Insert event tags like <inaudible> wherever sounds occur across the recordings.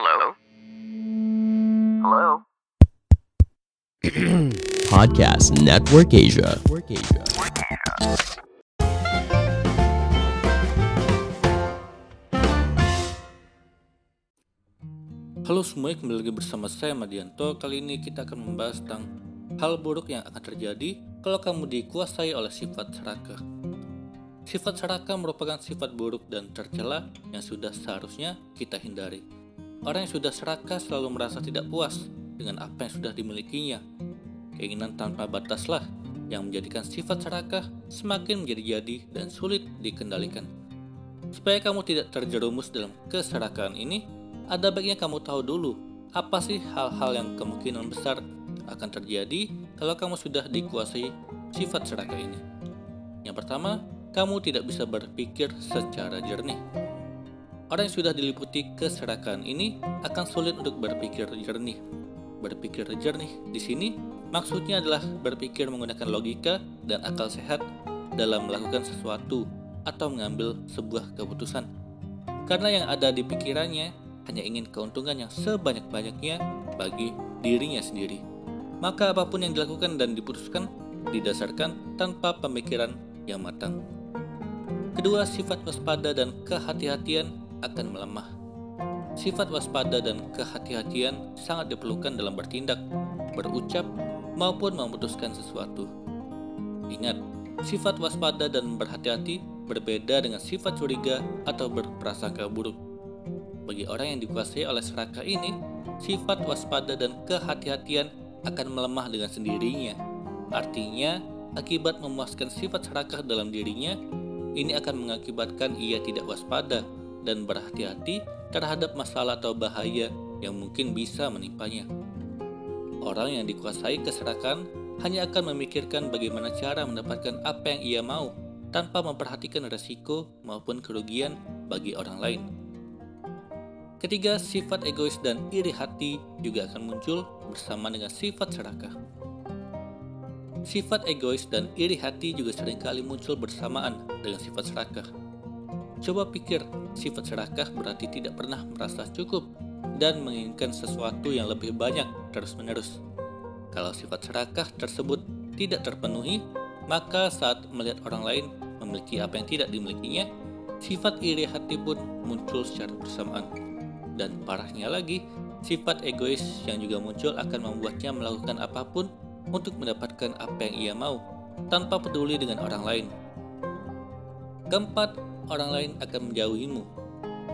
Hello? Hello? <clears throat> Podcast Network Asia. Halo semuanya, kembali lagi bersama saya Madianto. Kali ini kita akan membahas tentang hal buruk yang akan terjadi kalau kamu dikuasai oleh sifat serakah. Sifat serakah merupakan sifat buruk dan tercela yang sudah seharusnya kita hindari. Orang yang sudah serakah selalu merasa tidak puas dengan apa yang sudah dimilikinya. Keinginan tanpa bataslah yang menjadikan sifat serakah semakin menjadi-jadi dan sulit dikendalikan. Supaya kamu tidak terjerumus dalam keserakahan ini, ada baiknya kamu tahu dulu apa sih hal-hal yang kemungkinan besar akan terjadi kalau kamu sudah dikuasai sifat serakah ini. Yang pertama, kamu tidak bisa berpikir secara jernih. Orang yang sudah diliputi keserakahan ini akan sulit untuk berpikir jernih. Berpikir jernih di sini maksudnya adalah berpikir menggunakan logika dan akal sehat dalam melakukan sesuatu atau mengambil sebuah keputusan. Karena yang ada di pikirannya hanya ingin keuntungan yang sebanyak-banyaknya bagi dirinya sendiri. Maka apa pun yang dilakukan dan diputuskan didasarkan tanpa pemikiran yang matang. Kedua, sifat waspada dan kehati-hatian akan melemah. Sifat waspada dan kehati-hatian sangat diperlukan dalam bertindak, berucap, maupun memutuskan sesuatu. Ingat, sifat waspada dan berhati-hati berbeda dengan sifat curiga atau berprasangka buruk. Bagi orang yang dikuasai oleh serakah ini, sifat waspada dan kehati-hatian akan melemah dengan sendirinya. Artinya, akibat memuaskan sifat serakah dalam dirinya, ini akan mengakibatkan ia tidak waspada dan berhati-hati terhadap masalah atau bahaya yang mungkin bisa menimpanya. Orang yang dikuasai keserakan hanya akan memikirkan bagaimana cara mendapatkan apa yang ia mau tanpa memperhatikan resiko maupun kerugian bagi orang lain. Ketiga, sifat egois dan iri hati juga akan muncul bersama dengan sifat serakah. Sifat egois dan iri hati juga sering kali muncul bersamaan dengan sifat serakah. Coba pikir, sifat serakah berarti tidak pernah merasa cukup dan menginginkan sesuatu yang lebih banyak terus-menerus. Kalau sifat serakah tersebut tidak terpenuhi, maka saat melihat orang lain memiliki apa yang tidak dimilikinya, sifat iri hati pun muncul secara bersamaan. Dan parahnya lagi, sifat egois yang juga muncul akan membuatnya melakukan apa pun untuk mendapatkan apa yang ia mau, tanpa peduli dengan orang lain. Keempat, orang lain akan menjauhimu.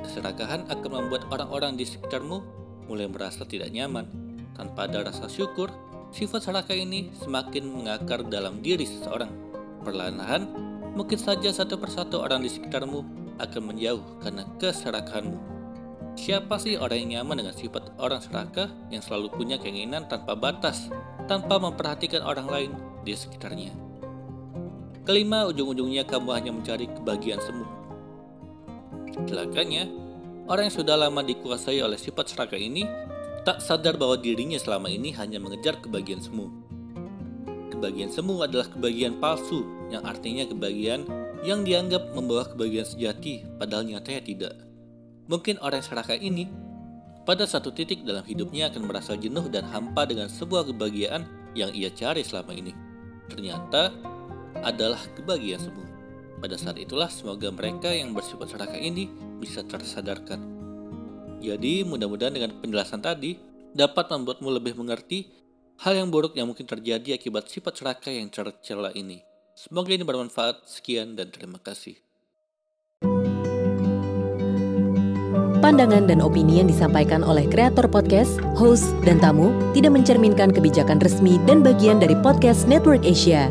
Keserakahan akan membuat orang-orang di sekitarmu mulai merasa tidak nyaman. Tanpa ada rasa syukur, sifat serakah ini semakin mengakar dalam diri seseorang. Perlahan-lahan, mungkin saja satu persatu orang di sekitarmu akan menjauh karena keserakahanmu. Siapa sih orang yang nyaman dengan sifat orang serakah yang selalu punya keinginan tanpa batas, tanpa memperhatikan orang lain di sekitarnya? Kelima, ujung-ujungnya kamu hanya mencari kebahagiaan semu. Celakanya, orang yang sudah lama dikuasai oleh sifat serakah ini tak sadar bahwa dirinya selama ini hanya mengejar kebahagiaan semu. Kebahagiaan semu adalah kebahagiaan palsu, yang artinya kebahagiaan yang dianggap membawa kebahagiaan sejati, padahal nyatanya tidak. Mungkin orang serakah ini pada satu titik dalam hidupnya akan merasa jenuh dan hampa dengan sebuah kebahagiaan yang ia cari selama ini. Ternyata adalah kebahagiaan semu. Pada saat itulah semoga mereka yang bersifat serakah ini bisa tersadarkan. Jadi mudah-mudahan dengan penjelasan tadi dapat membuatmu lebih mengerti hal yang buruk yang mungkin terjadi akibat sifat serakah yang tercela ini. Semoga ini bermanfaat. Sekian dan terima kasih. Pandangan dan opini yang disampaikan oleh kreator podcast, host, dan tamu tidak mencerminkan kebijakan resmi dan bagian dari podcast Network Asia.